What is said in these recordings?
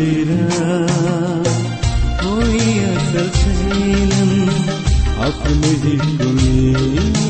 البرا ويا سلسلة أقلد الدنيا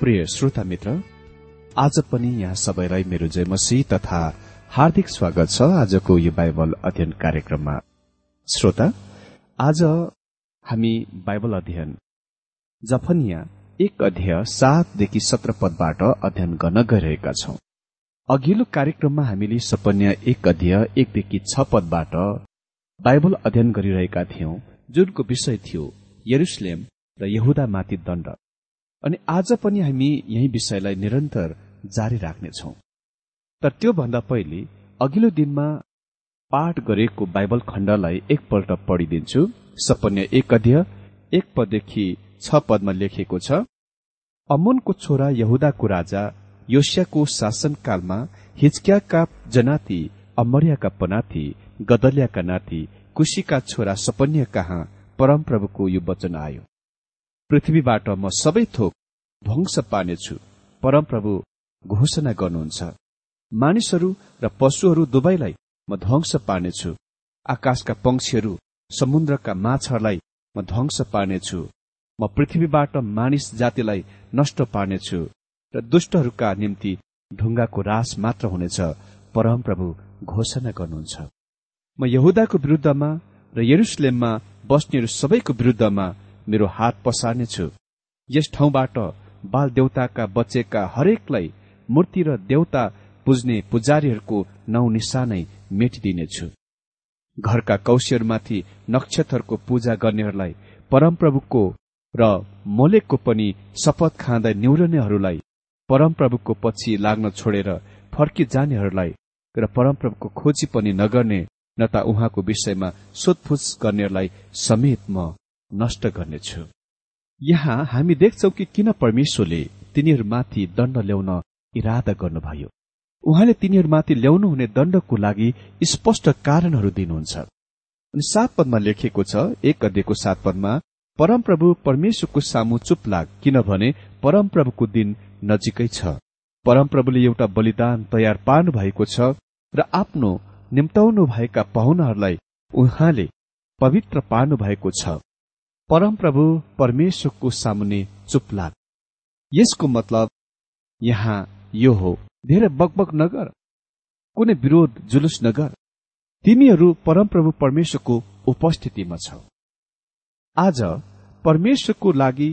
प्रिय श्रोता मित्र आज पनि यहाँ सबैलाई मेरो जयमसी तथा हार्दिक स्वागत छ आजको यो बाइबल अध्ययन कार्यक्रममा। श्रोता आज हामी बाइबल अध्ययन जफनिया एक अध्याय सातदेखि सत्र पदबाट अध्ययन गर्न गइरहेका छौं। अघिल्लो कार्यक्रममा हामीले सपन्या एक अध्याय एकदेखि छ पदबाट बाइबल अध्ययन गरिरहेका थियौं जुनको विषय थियो यरुसलेम र यहुदामाथि दण्ड। अनि आज पनि हामी यही विषयलाई निरन्तर जारी राख्नेछौ। तर त्योभन्दा पहिले अघिल्लो दिनमा पाठ गरेको बाइबल खण्डलाई एकपल्ट पढिदिन्छु। सपन्य एक अध्यय एक पददेखि छ पदमा लेखिएको छ अमुनको छोरा यहुदाको राजा योसियाको शासनकालमा हिचक्याका जनाती अमरियाका पनाथी गदलियाका नाति कुशीका छोरा सपन्य कहाँ परमप्रभुको यो वचन आयो। पृथ्वीबाट म सबै थोक ध्वंस पार्नेछु परमप्रभु घोषणा गर्नुहुन्छ। मानिसहरू र पशुहरू दुवैलाई म ध्वंस पार्नेछु। आकाशका पंक्षीहरू समुद्रका माछाहरूलाई म ध्वंस पार्नेछु। म पृथ्वीबाट मानिस जातिलाई नष्ट पार्नेछु र दुष्टहरूका निम्ति ढुङ्गाको रास मात्र हुनेछ परमप्रभु घोषणा गर्नुहुन्छ। म यहुदाको विरुद्धमा र यरुसलेममा बस्नेहरू सबैको विरुद्धमा मेरो हात पसार्नेछु। यस ठाउँबाट बाल देवताका बचेका हरेकलाई मूर्ति र देवता पुज्ने पुजारीहरूको नौ निशानै मेटिदिनेछु। घरका कौशीहरूमाथि नक्षत्रको पूजा गर्नेहरूलाई परमप्रभुको र मोलेकको पनि शपथ खाँदै निहुरनेहरूलाई परमप्रभुको पछि लाग्न छोडेर फर्किजानेहरूलाई र परमप्रभुको खोजी पनि नगर्ने न त उहाँको विषयमा सोधपुछ गर्नेहरूलाई समेत म नष्ट गर्नेछु। यहाँ हामी देख्छौ कि किन परमेश्वरले तिनीहरूमाथि दण्ड ल्याउन इरादा गर्नुभयो? उहाँले तिनीहरूमाथि ल्याउनु हुने दण्डको लागि स्पष्ट कारणहरू दिनुहुन्छ। अनि सात पदमा लेखिएको छ एक अध्ययको सात पदमा परमप्रभु परमेश्वरको सामु चुप लाग किनभने परमप्रभुको दिन नजिकै छ। परमप्रभुले एउटा बलिदान तयार पार्नु भएको छ र आफ्नो निम्ताउनु भएका पाहुनाहरूलाई उहाँले पवित्र पार्नु भएको छ। परमप्रभु परमेश्वरको सामुने चुप लाग यसको मतलब यहाँ यो हो। धेरै बकबक नगर कुनै विरोध जुलुस नगर। तिमीहरू परमप्रभु परमेश्वरको उपस्थितिमा छौ। आज परमेश्वरको लागि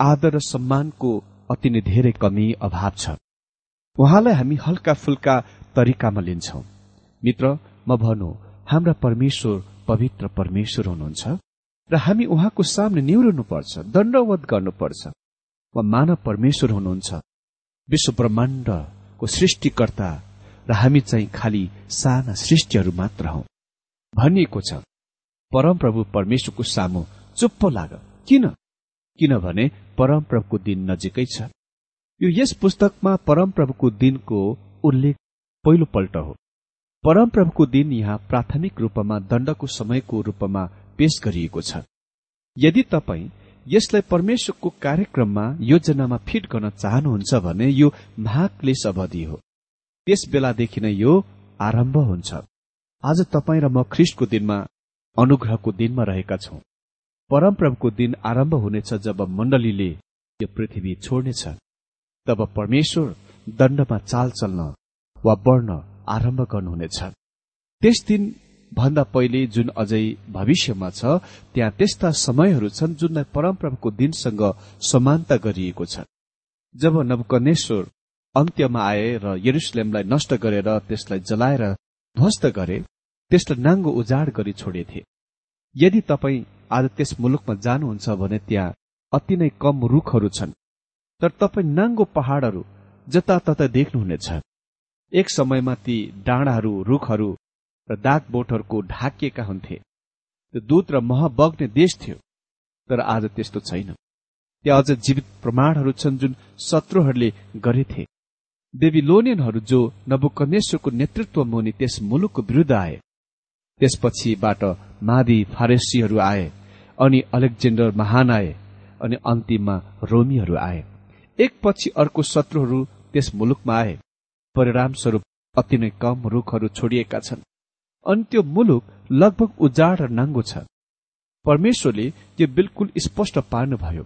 आदर र सम्मानको अति नै धेरै कमी अभाव छ। उहाँलाई हामी हल्का फुल्का तरिकामा लिन्छौ। मित्र म भनौँ हाम्रा परमेश्वर पवित्र परमेश्वर हुनुहुन्छ। र हामी उहाँको सामने निहुर्नुपर्छ दण्डवत गर्नुपर्छ। वा मानव परमेश्वर हुनुहुन्छ। विश्व ब्रह्माण्डको सृष्टिकर्ता र हामी चाहिँ खालि साना सृष्टिहरू मात्र हौ। भनिएको छ परमप्रभु परमेश्वरको सामु चुप्प लाग। किन? किनभने परमप्रभुको दिन नजिकै छ। यो यस पुस्तकमा परमप्रभुको दिनको उल्लेख पहिलोपल्ट हो। परमप्रभुको दिन यहाँ प्राथमिक रूपमा दण्डको समयको रूपमा पेश गरिएको छ। यदि तपाईँ यसलाई परमेश्वरको कार्यक्रममा योजनामा फिट गर्न चाहनुहुन्छ भने यो महाक्लेश अवधि हो। त्यस बेलादेखि नै यो आरम्भ हुन्छ। आज तपाईँ र म ख्रिस्टको दिनमा अनुग्रहको दिनमा रहेका छौं। परमप्रभुको दिन आरम्भ हुनेछ जब मण्डलीले यो पृथ्वी छोड्नेछ। तब परमेश्वर दण्डमा चाल चल्न वा बढ्न आरम्भ गर्नुहुनेछ। त्यस दिन भन्दा पहिले जुन अझै भविष्यमा छ त्यहाँ त्यस्ता समयहरू छन् जुनलाई परमप्रभुको दिनसँग समानता गरिएको छ जब नवकनेश्वर अन्त्यमा आए र यरुसलेमलाई नष्ट गरेर त्यसलाई जलाएर ध्वस्त गरे त्यसलाई नाङ्गो उजाड गरी छोडेथे। यदि तपाईँ आज त्यस मुलुकमा जानुहुन्छ भने त्यहाँ अति नै कम रूखहरू छन् तर तपाईँ नाङ्गो पहाड़हरू जताततै देख्नुहुनेछ। एक समयमा ती डाँडाहरू रूखहरू र बोटहरूको ढाकिएका हुन्थे। त्यो दूत र मह बग्ने देश थियो तर आज त्यस्तो छैन। त्यहाँ अझ जीवित प्रमाणहरू छन् जुन शत्रुहरूले गरेथे बेबिलोनियनहरू जो नबुकनेश्वरको नेतृत्वमा हुने त्यस मुलुकको विरुद्ध आए त्यसपछिबाट मादी फारेसीहरू आए अनि अलेक्जेन्डर महान आए अनि अन्तिममा रोमीहरू आए। एकपछि अर्को शत्रुहरू त्यस मुलुकमा आए। परिणामस्वरूप अति नै कम रूखहरू छोडिएका छन्। अनि त्यो मुलुक लगभग उजाड र नाङ्गो छ। परमेश्वरले त्यो बिल्कुल स्पष्ट पार्नुभयो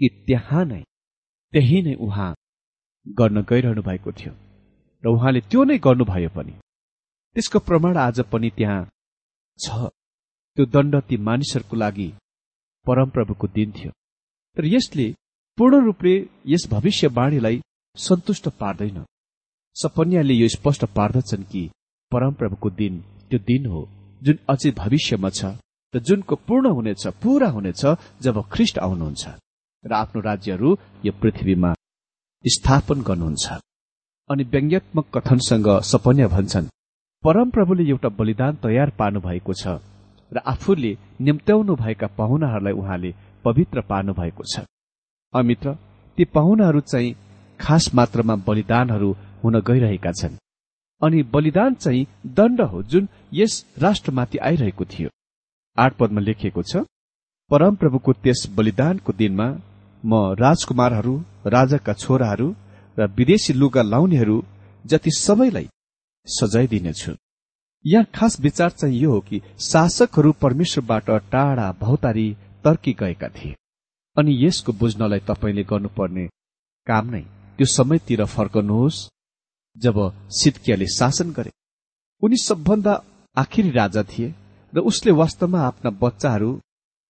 कि त्यहाँ नै त्यही नै उहाँ गर्न गइरहनु भएको थियो र उहाँले त्यो नै गर्नुभयो पनि। त्यसको प्रमाण आज पनि त्यहाँ छ। त्यो दण्ड ती मानिसहरूको लागि परमप्रभुको दिन थियो। तर यसले पूर्ण रूपले यस भविष्यवाणीलाई सन्तुष्ट पार्दैन। सपन्याले यो स्पष्ट पार्दछन् कि परमप्रभुको दिन त्यो दिन हो जुन अझै भविष्यमा छ र जुनको पूर्ण हुनेछ पूरा हुनेछ जब ख्रिष्ट आउनुहुन्छ र आफ्नो राज्यहरू यो पृथ्वीमा स्थापन गर्नुहुन्छ। अनि व्यङ्ग्यात्मक कथनसँग सपन्या भन्छन् परमप्रभुले एउटा बलिदान तयार पार्नु भएको छ र आफूले निम्त्याउनु भएका पाहुनाहरूलाई उहाँले पवित्र पार्नु भएको छ। अमित्र ती पाहुनाहरू चाहिँ खास मात्रामा बलिदानहरू हुन गइरहेका छन्। अनि बलिदान चाहिँ दण्ड हो जुन यस राष्ट्रमाथि आइरहेको थियो। आठ पदमा लेखिएको छ परमप्रभुको त्यस बलिदानको दिनमा म राजकुमारहरू राजाका छोराहरू र विदेशी लुगा लाउनेहरू जति सबैलाई सजाय दिनेछु। यहाँ खास विचार चाहिँ यो हो कि शासकहरू परमेश्वरबाट टाढा भौतारी तर्की गएका थिए। अनि यसको बुझ्नलाई तपाईँले गर्नुपर्ने काम नै त्यो समयतिर फर्कनुहोस्। जब सिद्कियाले शासन गरे उनी सबभन्दा आखिरी राजा थिए र उसले वास्तवमा आफ्ना बच्चाहरू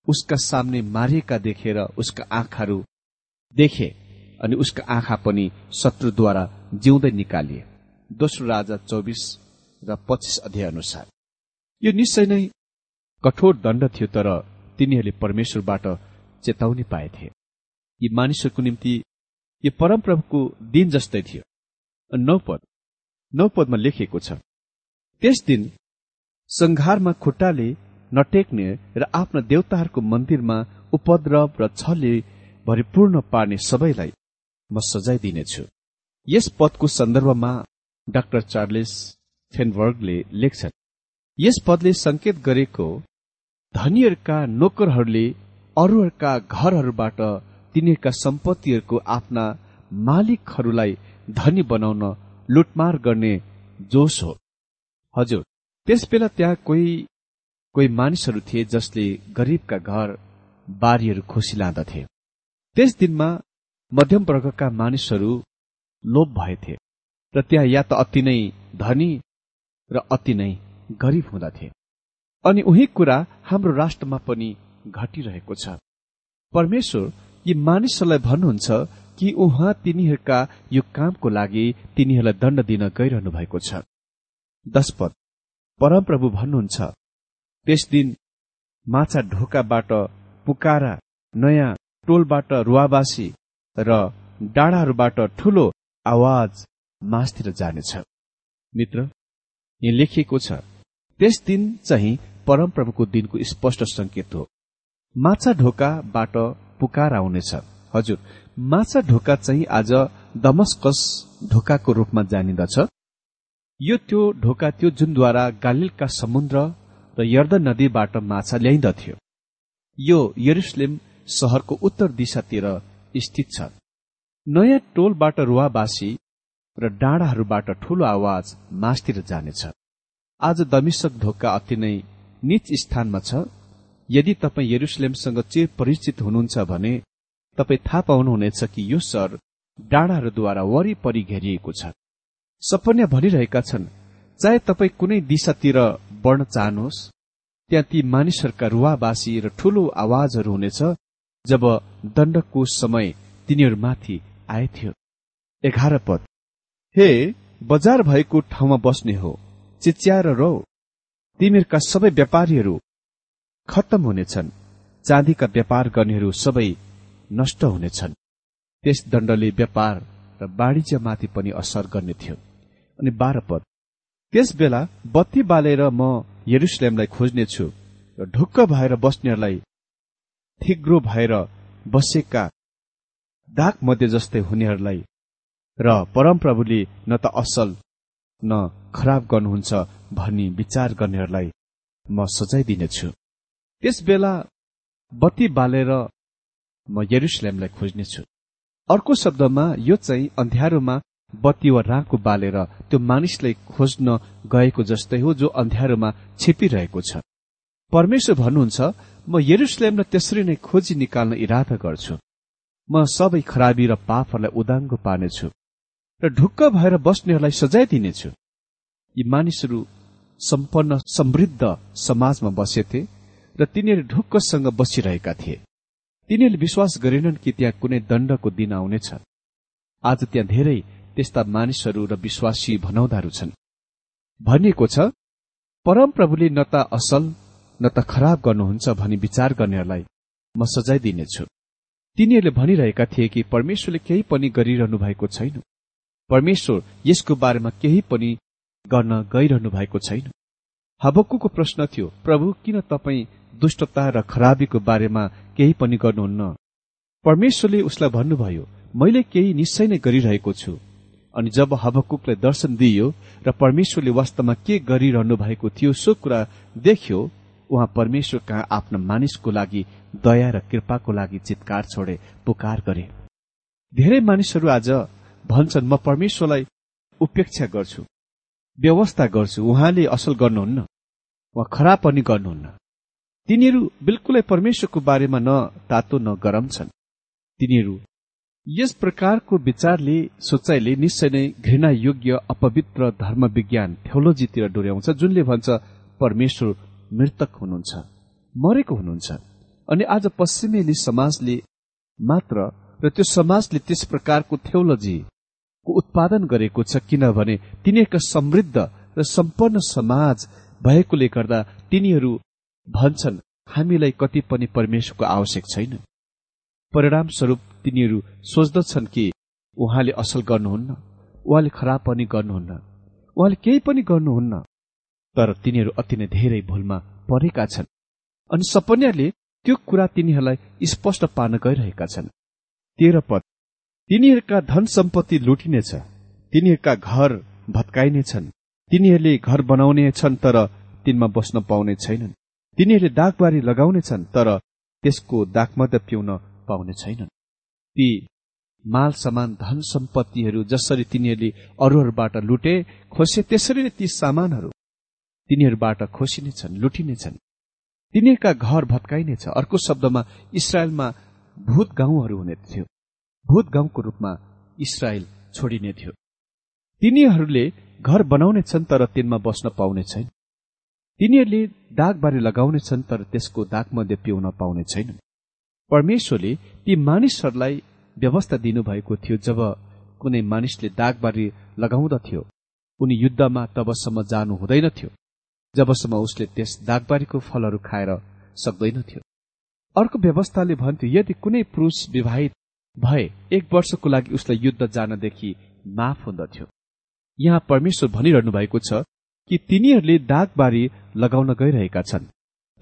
उसका सामने मारिएका देखेर उसका आँखाहरू देखे अनि उसका आँखा पनि शत्रुद्वारा जिउँदै निकालिए। दोस्रो राजा चौबिस र पच्चिस अध्याय अनुसार। यो निश्चय नै कठोर दण्ड थियो तर तिनीहरूले परमेश्वरबाट चेतावनी पाएथे। यी मानिसहरूको निम्ति यो परमप्रभुको दिन जस्तै थियो। नौपद नौपदमा लेखिएको छ त्यस दिन संघारमा खुट्टाले नटेक्ने र आफ्ना देवताहरूको मन्दिरमा उपद्रव र छले भरिपूर्ण पार्ने सबैलाई म सजाय दिनेछु यस पदको सन्दर्भमा डाक्टर चार्लेस फेनवर्गले लेख्छन् यस पदले संकेत गरेको धनीहरूका नोकरहरूले अरूहरूका घरहरूबाट तिनीहरूका सम्पत्तिहरूको आफ्ना मालिकहरूलाई धनी बनाउन लुटमार गर्ने जोस हो। हजुर त्यस बेला त्यहाँ कोही कोही मानिसहरू थिए जसले गरिबका घर बारीहरू खुसी लाँदथे। त्यस दिनमा मध्यम वर्गका मानिसहरू लोभ भएथे र त्यहाँ या त अति नै धनी र अति नै गरिब हुँदथे। अनि उही कुरा हाम्रो राष्ट्रमा पनि घटिरहेको छ। परमेश्वर यी मानिसहरूलाई भन्नुहुन्छ कि उहाँ तिनीहरूका यो कामको लागि तिनीहरूलाई दण्ड दिन गइरहनु भएको छ। दशपद परमप्रभु भन्नुहुन्छ त्यस दिन माछा ढोकाबाट पुकारा नयाँ टोलबाट रुवाबासी र डाँडाहरूबाट ठूलो आवाज मासतिर जानेछ। मित्र यहाँ लेखिएको छ त्यस दिन चाहिँ परमप्रभुको दिनको स्पष्ट संकेत हो। माछा ढोकाबाट पुकार आउनेछ हजुर माछा ढोका चाहिँ आज दमस्कस ढोकाको रूपमा जानिदछ। यो त्यो ढोका थियो जुनद्वारा गालिलका समुद्र र यर्द नदीबाट माछा ल्याइन्दथ्यो यो यरुसलेम सहरको उत्तर दिशातिर स्थित छ। नयाँ टोलबाट रुवाबासी र डाँडाहरूबाट ठूलो आवाज मासतिर जानेछ। आज दमिशक ढोका अति नै निच स्थानमा छ। यदि तपाईँ यरुसलेमसँग चिर परिचित हुनुहुन्छ भने तपाईँ थाहा पाउनुहुनेछ कि यो सहर डाँडाहरूद्वारा वरिपरि घेरिएको छ। सपन्या भनिरहेका छन् चाहे तपाईँ कुनै दिशातिर बढ्न चाहनुहोस् त्यहाँ ती मानिसहरूका रुवाबासी र ठूलो आवाजहरू हुनेछ जब दण्डको समय तिनीहरूमाथि आएथ्यो एघार पद हे बजार भएको ठाउँमा बस्ने हो चिच्याएर रौ। तिमीहरूका सबै व्यापारीहरू खत्तम हुनेछन्। चाँदीका व्यापार गर्नेहरू सबै नष्ट हुनेछन्। त्यस दण्डले व्यापार र वाणिज्यमाथि पनि असर गर्ने थियो। अनि बाह्र पद। त्यस बेला बत्ती बालेर म यरुसलेमलाई खोज्नेछु र ढुक्क भएर बस्नेहरूलाई थिग्रो भएर बसेका दाग मध्ये जस्तै हुनेहरूलाई र परमप्रभुले न त असल न खराब गर्नुहुन्छ भनी विचार गर्नेहरूलाई म सजाय दिनेछु। त्यस बेला बत्ती बालेर म यरुसलेमलाई खोज्नेछु। अर्को शब्दमा यो चाहिँ अन्ध्यारोमा बत्ती वा राँको बालेर त्यो मानिसलाई खोज्न गएको जस्तै हो जो अन्ध्यारोमा छिपिरहेको छ। परमेश्वर भन्नुहुन्छ म यरुसलेमलाई त्यसरी नै खोजी निकाल्न इरादा गर्छु। म सबै खराबी र पापहरूलाई उदाङ्गो पार्नेछु र ढुक्क भएर बस्नेहरूलाई सजाय दिनेछु यी मानिसहरू सम्पन्न समृद्ध समाजमा बसेथे र तिनीहरू ढुक्कसँग बसिरहेका थिए। तिनीहरूले विश्वास गरेनन् कि त्यहाँ कुनै दण्डको दिन आउनेछ। आज त्यहाँ धेरै त्यस्ता मानिसहरू र विश्वासी भनाउँदाहरू छन्। भनिएको छ परमप्रभुले न त असल न त खराब गर्नुहुन्छ भनी विचार गर्नेहरूलाई म सजाय दिनेछु तिनीहरूले भनिरहेका थिए कि परमेश्वरले केही पनि गरिरहनु भएको छैन। परमेश्वर यसको बारेमा केही पनि गर्न गइरहनु भएको छैन। हबक्कुको प्रश्न थियो प्रभु किन तपाईँ दुष्टता र खराबीको बारेमा केही पनि गर्नुहुन्न। परमेश्वरले उसलाई भन्नुभयो मैले केही निश्चय नै गरिरहेको छु। अनि जब हबकुकलाई दर्शन दिइयो र परमेश्वरले वास्तवमा के गरिरहनु भएको थियो सो कुरा देख्यो उहाँ परमेश्वर कहाँ आफ्ना मानिसको लागि दया र कृपाको लागि चितकार छोडे पुकार गरे। धेरै मानिसहरू आज भन्छन् म परमेश्वरलाई उपेक्षा गर्छु व्यवस्था गर्छु। उहाँले असल गर्नुहुन्न। वा खराब पनि गर्नुहुन्न। तिनीहरू बिल्कुलै परमेश्वरको बारेमा न तातो न गरम छन्। तिनीहरू यस प्रकारको विचारले सोचाइले निश्चय नै घृणा योग्य अपवित्र धर्म विज्ञान थ्योलोजीतिर डोर्याउँछ जुनले भन्छ परमेश्वर मृतक हुनुहुन्छ मरेको हुनुहुन्छ। अनि आज पश्चिमेली समाजले मात्र र त्यो समाजले त्यस प्रकारको थ्योलोजीको उत्पादन गरेको छ किनभने तिनीहरूका समृद्ध र सम्पन्न समाज भएकोले गर्दा तिनीहरू भन्छन् हामीलाई कति पनि परमेश्वरको आवश्यक छैन। परिणाम स्वरूप तिनीहरू सोच्दछन् कि उहाँले असल गर्नुहुन्न उहाँले खराब पनि गर्नुहुन्न उहाँले केही पनि गर्नुहुन्न। तर तिनीहरू अति नै धेरै भूलमा परेका छन् अनि सपन्याले त्यो कुरा तिनीहरूलाई स्पष्ट पार्न गइरहेका छन्। तेह्र पद तिनीहरूका धन सम्पत्ति लुटिनेछ तिनीहरूका घर भत्काइनेछन् तिनीहरूले घर बनाउने छन् तर तिनमा बस्न पाउने छैनन्। तिनीहरूले दागबारी लगाउनेछन् तर त्यसको दागमध्ये पिउन पाउने छैनन्। ती माल सामान धन सम्पत्तिहरू जसरी तिनीहरूले अरूहरूबाट लुटे खोसे त्यसरी नै ती सामानहरू तिनीहरूबाट खोसिनेछन् लुटिनेछन् तिनीहरूका घर भत्काइनेछ अर्को शब्दमा इसरायलमा भूत गाउँहरू हुने थियो। भूत गाउँको रूपमा इसरायल छोडिने थियो। तिनीहरूले घर बनाउनेछन् तर तिनमा बस्न पाउने छैन। तिनीहरूले दागबारी लगाउनेछन् तर त्यसको दागमध्ये पिउन पाउने छैनन् परमेश्वरले ती मानिसहरूलाई व्यवस्था दिनुभएको थियो जब कुनै मानिसले दागबारी लगाउँदथ्यो उनी युद्धमा तबसम्म जानु हुँदैनथ्यो जबसम्म उसले त्यस दागबारीको फलहरू खाएर सक्दैनथ्यो अर्को व्यवस्थाले भन्थ्यो यदि कुनै पुरुष विवाहित भए एक वर्षको लागि उसलाई युद्ध जानदेखि माफ हुँदथ्यो यहाँ परमेश्वर भनिरहनु भएको छ कि तिनीहरूले दागबारी लगाउन गइरहेका छन्।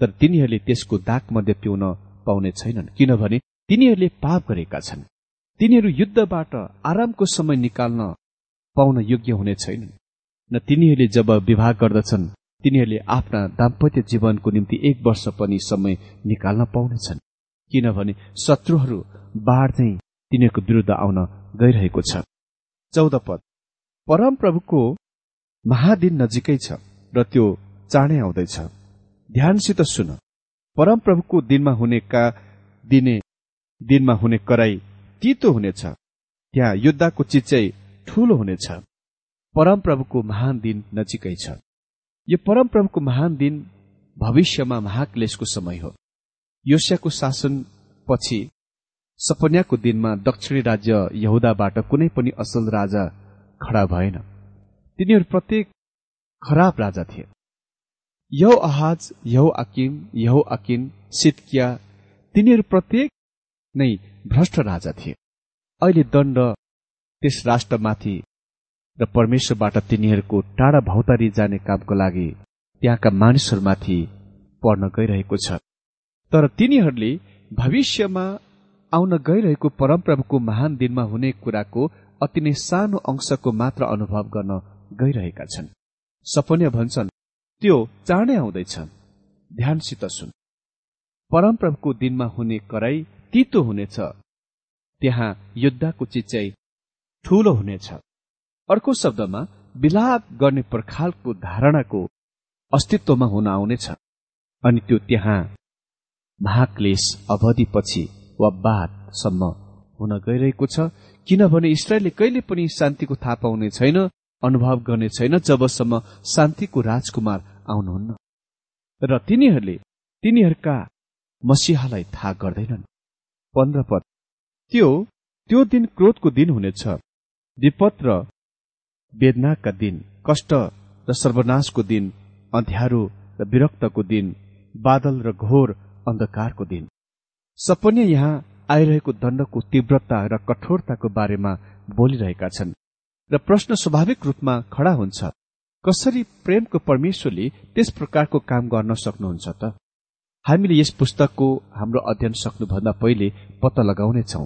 तर तिनीहरूले त्यसको दाग मध्ये पिउन पाउने छैनन्। किनभने तिनीहरूले पाप गरेका छन्। तिनीहरू युद्धबाट आरामको समय निकाल्न पाउन योग्य हुने छैनन्। न तिनीहरूले जब विवाह गर्दछन् तिनीहरूले आफ्ना दाम्पत्य जीवनको निम्ति एक वर्ष पनि समय निकाल्न पाउनेछन् किनभने शत्रुहरू बाढ चाहिँ तिनीहरूको विरुद्ध आउन गइरहेको छ। चौध पद। परमप्रभुको महादिन नजिकै छ र त्यो चाँडै आउँदैछ। ध्यानसित सुन। परमप्रभुको दिनमा हुनेका दिने दिनमा हुने कराई तितो हुनेछ। त्यहाँ युद्धको चिचै ठूलो हुनेछ। परमप्रभुको महान दिन नजिकै छ। यो परमप्रभुको महान दिन भविष्यमा महाक्लेशको समय हो। योस्याको शासनपछि सपन्याको दिनमा दक्षिणी राज्य यहुदाबाट कुनै पनि असल राजा खडा भएन। तिनीहरू प्रत्येक खराब राजा थिए। यौ अहाज यौ अकिम यौ अकिन सितकिया तिनीहरू प्रत्येक नै भ्रष्ट राजा थिए। अहिले दण्ड त्यस राष्ट्रमाथि र परमेश्वरबाट तिनीहरूको टाढा भौतारी जाने कामको लागि त्यहाँका मानिसहरूमाथि पर्न गइरहेको छ। तर तिनीहरूले भविष्यमा आउन गइरहेको परमप्रभुको महान दिनमा हुने कुराको अति नै सानो अंशको मात्र अनुभव गर्न गइरहेका छन्। सपन्य भन्छन् त्यो चाँडै आउँदैछ ध्यानसित सुन। परमप्रभुको दिनमा हुने कराई तितो हुनेछ। त्यहाँ युद्धको चिच्याई ठूलो हुनेछ। अर्को शब्दमा विलाप गर्ने पर्खालको धारणाको अस्तित्वमा हुन आउनेछ। अनि त्यो त्यहाँ महाक्लेश अवधिपछि वा बादसम्म हुन गइरहेको छ। किनभने इसरायलले कहिले पनि शान्तिको थाहा पाउने छैन। अनुभव गर्ने छैन जबसम्म शान्तिको राजकुमार आउनुहुन्न। र तिनीहरूले तिनीहरूका मसिहालाई थाहा गर्दैनन्। पन्ध्र पद। त्यो त्यो दिन क्रोधको दिन हुनेछ। विपद र वेदनाका दिन कष्ट र सर्वनाशको दिन अँध्यारो र विरक्तको दिन बादल र घोर अन्धकारको दिन। सपन्य यहाँ आइरहेको दण्डको तीव्रता र कठोरताको बारेमा बोलिरहेका छन्। र प्रश्न स्वाभाविक रूपमा खड़ा हुन्छ। कसरी प्रेमको परमेश्वरले त्यस प्रकारको काम गर्न सक्नुहुन्छ त? हामीले यस पुस्तकको हाम्रो अध्ययन सक्नुभन्दा पहिले पत्ता लगाउनेछौ।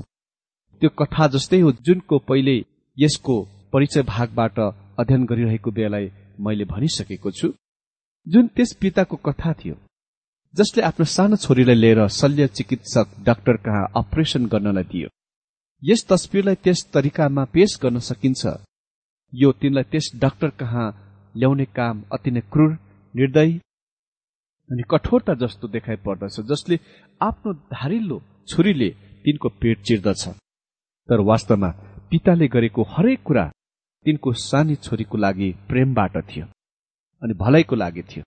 त्यो कथा जस्तै हो जुनको पहिले यसको परिचय भागबाट अध्ययन गरिरहेको बेलालाई मैले भनिसकेको छु। जुन त्यस पिताको कथा थियो जसले आफ्नो सानो छोरीलाई लिएर शल्य चिकित्सक डाक्टर कहाँ अपरेशन गर्नलाई दियो। यस तस्विरलाई त्यस तरिकामा पेश गर्न सकिन्छ। यो तिनलाई त्यस डाक्टर कहाँ ल्याउने काम अति नै क्रूर निर्दयी अनि कठोरता जस्तो देखाइ पर्दछ जसले आफ्नो धारिलो छुरीले तिनको पेट चिर्दछ। तर वास्तवमा पिताले गरेको हरेक कुरा तिनको सानी छोरीको लागि प्रेमबाट थियो अनि भलाइको लागि थियो।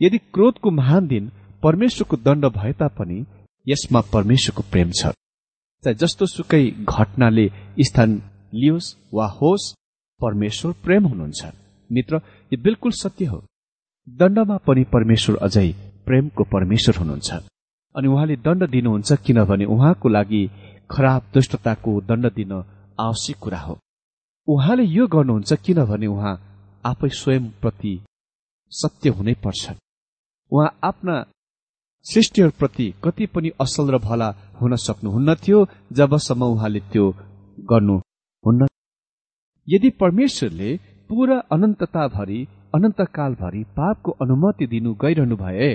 यदि क्रोधको महान दिन परमेश्वरको दण्ड भए तापनि यसमा परमेश्वरको प्रेम छ। चाहे जस्तो सुकै घटनाले स्थान लियोस् वा होस् परमेश्वर प्रेम हुनुहुन्छ। मित्र यो बिल्कुल सत्य हो। दण्डमा पनि परमेश्वर अझै प्रेमको परमेश्वर हुनुहुन्छ। अनि उहाँले दण्ड दिनुहुन्छ किनभने उहाँको लागि खराब दुष्टताको दण्ड दिन आवश्यक कुरा हो। उहाँले यो गर्नुहुन्छ किनभने उहाँ आफै स्वयंप्रति सत्य हुनै पर्छ। उहाँ आफ्ना सृष्टिहरूप्रति कति पनि असल र भला हुन सक्नुहुन्न थियो जबसम्म उहाँले त्यो गर्नुहुन्न यदि परमेश्वरले पूरा अनन्तताभरि अनन्तकालभरि पापको अनुमति दिनु गइरहनु भए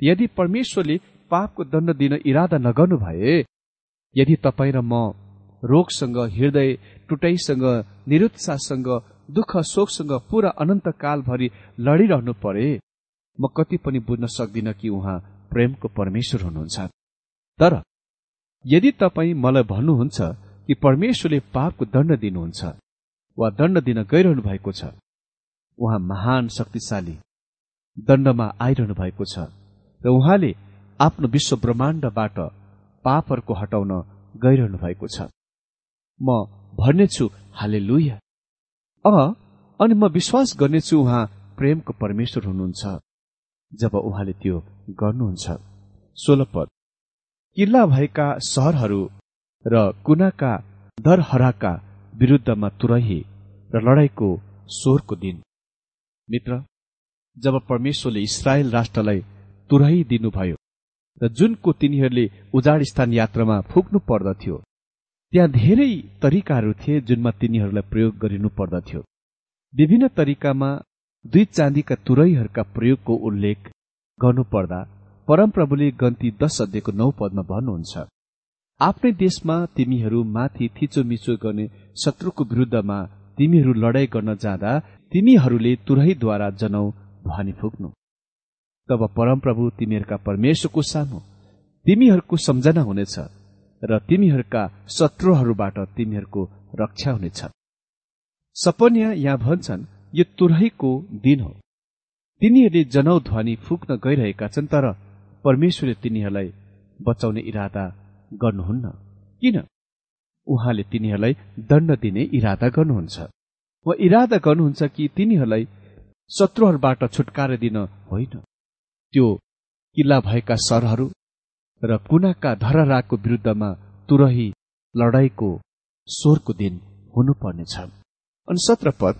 यदि परमेश्वरले पापको दण्ड दिन इरादा नगर्नु भए यदि तपाईँ र म रोगसँग हृदय टुटाइसँग निरुत्साहसँग दुःख शोकसँग पूरा अनन्तकालभरि लडिरहनु परे म कति पनि बुझ्न सक्दिन कि उहाँ प्रेमको परमेश्वर हुनुहुन्छ। तर यदि तपाईँ मलाई भन्नुहुन्छ कि परमेश्वरले पापको दण्ड दिनुहुन्छ वा दण्ड दिन गइरहनु भएको छ उहाँ महान शक्तिशाली दण्डमा आइरहनु भएको छ र उहाँले आफ्नो विश्व ब्रह्माण्डबाट पापहरूको हटाउन गइरहनु भएको छ। म भन्नेछु हाले लुया अनि म विश्वास गर्नेछु उहाँ प्रेमको परमेश्वर हुनुहुन्छ। जब उहाँले त्यो गर्नुहुन्छ। सोह्र पद। किल्ला भएका सहरहरू र कुनाका दरहराका विरुद्धमा तुरही र लडाईँको स्वरको दिन। मित्र जब परमेश्वरले इसरायल राष्ट्रलाई तुरही दिनुभयो र जुनको तिनीहरूले उजाड स्थान यात्रामा फुक्नु पर्दथ्यो त्यहाँ धेरै तरिकाहरू थिए जुनमा तिनीहरूलाई प्रयोग गरिनु पर्दथ्यो। विभिन्न तरिकामा दुई चाँदीका तुरैहरूका प्रयोगको उल्लेख गर्नुपर्दा परमप्रभुले गन्ती दश अध्ययको नौ पदमा भन्नुहुन्छ आफ्नै देशमा तिमीहरू माथि थिचोमिचो गर्ने शत्रुको विरुद्धमा तिमीहरू लडाई गर्न जाँदा तिमीहरूले तुरहीद्वारा जनाउ ध्वनि फुक्नु। तब परमप्रभु तिमीहरूका परमेश्वरको सामु तिमीहरूको सम्झना हुनेछ र तिमीहरूका शत्रुहरूबाट तिमीहरूको रक्षा हुनेछ। सपन्या यहाँ भन्छन् यो तुरहीको दिन हो। तिनीहरूले जनौ ध्वनि फुक्न गइरहेका छन् तर परमेश्वरले तिनीहरूलाई बचाउने इरादा गर्नुहुन्न। किन? उहाँले तिनीहरूलाई दण्ड दिने इरादा गर्नुहुन्छ। वा इरादा गर्नुहुन्छ कि तिनीहरूलाई शत्रुहरूबाट छुटकारा दिन होइन। त्यो किल्ला भएका सरहरू र कुनाका धरराको विरुद्धमा तुरही लडाईँको स्वरको दिन हुनुपर्नेछ। अनि सत्र पद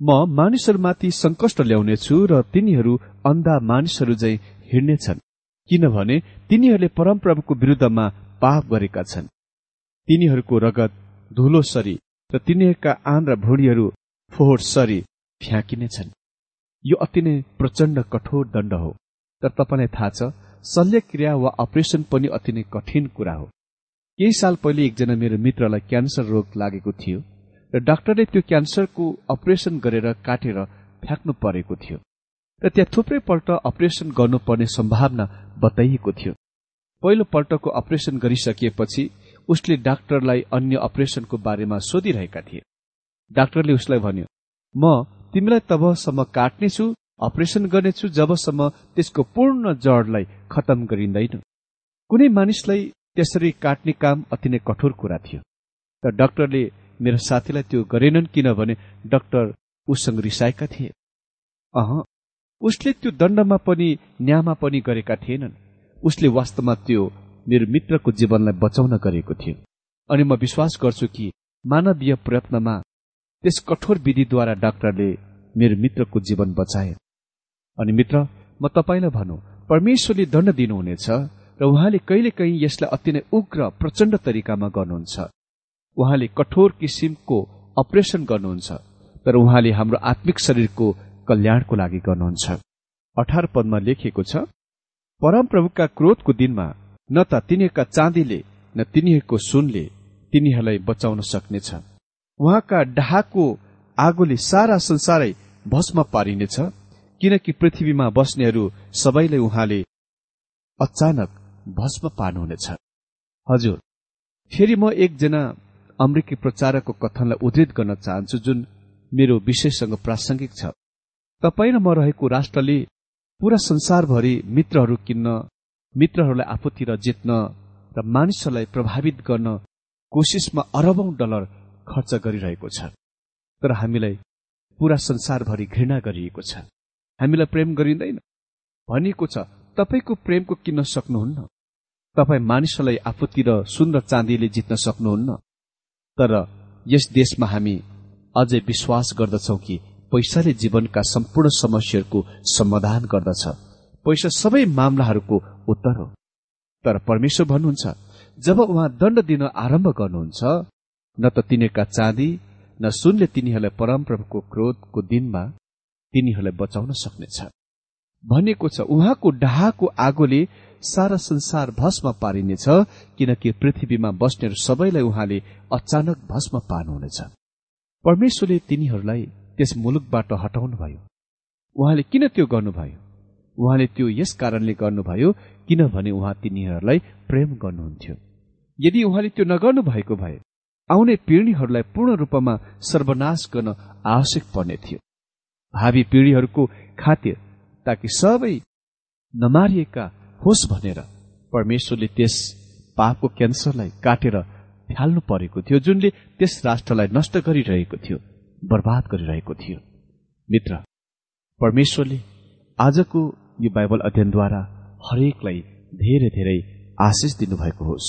म मानिसहरूमाथि संकष्ट ल्याउनेछु र तिनीहरू अन्धा मानिसहरू झै हिँड्नेछन् किनभने तिनीहरूले परमप्रभुको विरुद्धमा पाप गरेका छन्। तिनीहरूको रगत धुलो सरी र तिनीहरूका आन र भुँडीहरू फोहोर सरी फ्याँकिनेछन्। यो अति नै प्रचण्ड कठोर दण्ड हो। तर तपाईँलाई थाहा छ शल्यक्रिया वा अपरेशन पनि अति नै कठिन कुरा हो। केही साल पहिले एकजना मेरो मित्रलाई क्यान्सर रोग लागेको थियो। र डाक्टरले त्यो क्यान्सरको अपरेशन गरेर काटेर फ्याँक्नु परेको थियो र त्यहाँ थुप्रै पल्ट अपरेशन गर्नुपर्ने सम्भावना बताइएको थियो। पहिलो पल्टको अपरेशन गरिसकिएपछि उसले डाक्टरलाई अन्य अपरेशनको बारेमा सोधिरहेका थिए। डाक्टरले उसलाई भन्यो म तिमीलाई तबसम्म काट्नेछु अपरेशन गर्नेछु जबसम्म त्यसको पूर्ण जडलाई खतम गरिँदैन। कुनै मानिसलाई त्यसरी काट्ने काम अति नै कठोर कुरा थियो। तर डाक्टरले मेरो साथीलाई त्यो गरेनन् किनभने डाक्टर उसँग रिसाएका थिए। अह। उसले त्यो दण्डमा पनि न्यामा पनि गरेका थिएनन्। उसले वास्तवमा त्यो मेरो मित्रको जीवनलाई बचाउन गरेको थियो। अनि म विश्वास गर्छु कि मानवीय प्रयत्नमा त्यस कठोर विधिद्वारा डाक्टरले मेरो मित्रको जीवन बचाए। अनि मित्र म तपाईँलाई भनौँ परमेश्वरले दण्ड दिनुहुनेछ र उहाँले कहिलेकाहीँ यसलाई अति नै उग्र प्रचण्ड तरिकामा गर्नुहुन्छ। उहाँले कठोर किसिमको अपरेशन गर्नुहुन्छ तर उहाँले हाम्रो आत्मिक शरीरको कल्याणको लागि गर्नुहुन्छ। अठार पदमा लेखिएको छ परमप्रभुका क्रोधको दिनमा न त तिनीहरूका चाँदीले न तिनीहरूको सुनले तिनीहरूलाई बचाउन सक्नेछ। उहाँका डाहाको आगोले सारा संसारै भस्म पारिनेछ किनकि पृथ्वीमा बस्नेहरू सबैले उहाँले अचानक भस्म पार्नुहुनेछ हजुर फेरि म एकजना अमेरिकी प्रचारकको कथनलाई उद्धित गर्न चाहन्छु जुन मेरो विषयसँग प्रासंगिक छ। तपाईँ र म रहेको राष्ट्रले पूरा संसारभरि मित्रहरू किन्न मित्रहरूलाई आफूतिर जित्न र मानिसहरूलाई प्रभावित गर्न कोसिसमा अरबौं डलर खर्च गरिरहेको छ। तर हामीलाई पूरा संसारभरि घृणा गरिएको छ। हामीलाई प्रेम गरिँदैन। भनिएको छ तपाईँको प्रेमको किन्न सक्नुहुन्न। तपाईँ मानिसहरूलाई आफूतिर सुन र चाँदीले जित्न सक्नुहुन्न। तर यस देशमा हामी अझै विश्वास गर्दछौ कि पैसाले जीवनका सम्पूर्ण समस्याहरूको समाधान गर्दछ। पैसा सबै मामलाहरूको उत्तर हो। तर परमेश्वर भन्नुहुन्छ जब उहाँ दण्ड दिन आरम्भ गर्नुहुन्छ न त तिनीहरूका चाँदी न सुनले तिनीहरूलाई परमप्रभुको क्रोधको दिनमा तिनीहरूलाई बचाउन सक्नेछ। भनिएको छ उहाँको डाहाको आगोले सारा संसार भस्म पारिनेछ किनकि पृथ्वीमा बस्नेहरू सबैलाई उहाँले अचानक भस्म पार्नुहुनेछ परमेश्वरले तिनीहरूलाई त्यस मुलुकबाट हटाउनुभयो। उहाँले किन त्यो गर्नुभयो? उहाँले त्यो यस कारणले गर्नुभयो किनभने उहाँ तिनीहरूलाई प्रेम गर्नुहुन्थ्यो। यदि उहाँले त्यो नगर्नु भएको भए आउने पिँढीहरूलाई पूर्ण रूपमा सर्वनाश गर्न आवश्यक पर्ने थियो। भावी पिँढीहरूको खातिर ताकि सबै नमारिएका होस् भनेर परमेश्वरले त्यस पापको क्यान्सरलाई काटेर फ्याल्नु परेको थियो जुनले त्यस राष्ट्रलाई नष्ट गरिरहेको थियो बर्बाद गरिरहेको थियो। मित्र परमेश्वरले आजको यो बाइबल अध्ययनद्वारा हरेकलाई धेरै धेरै आशिष दिनुभएको होस्।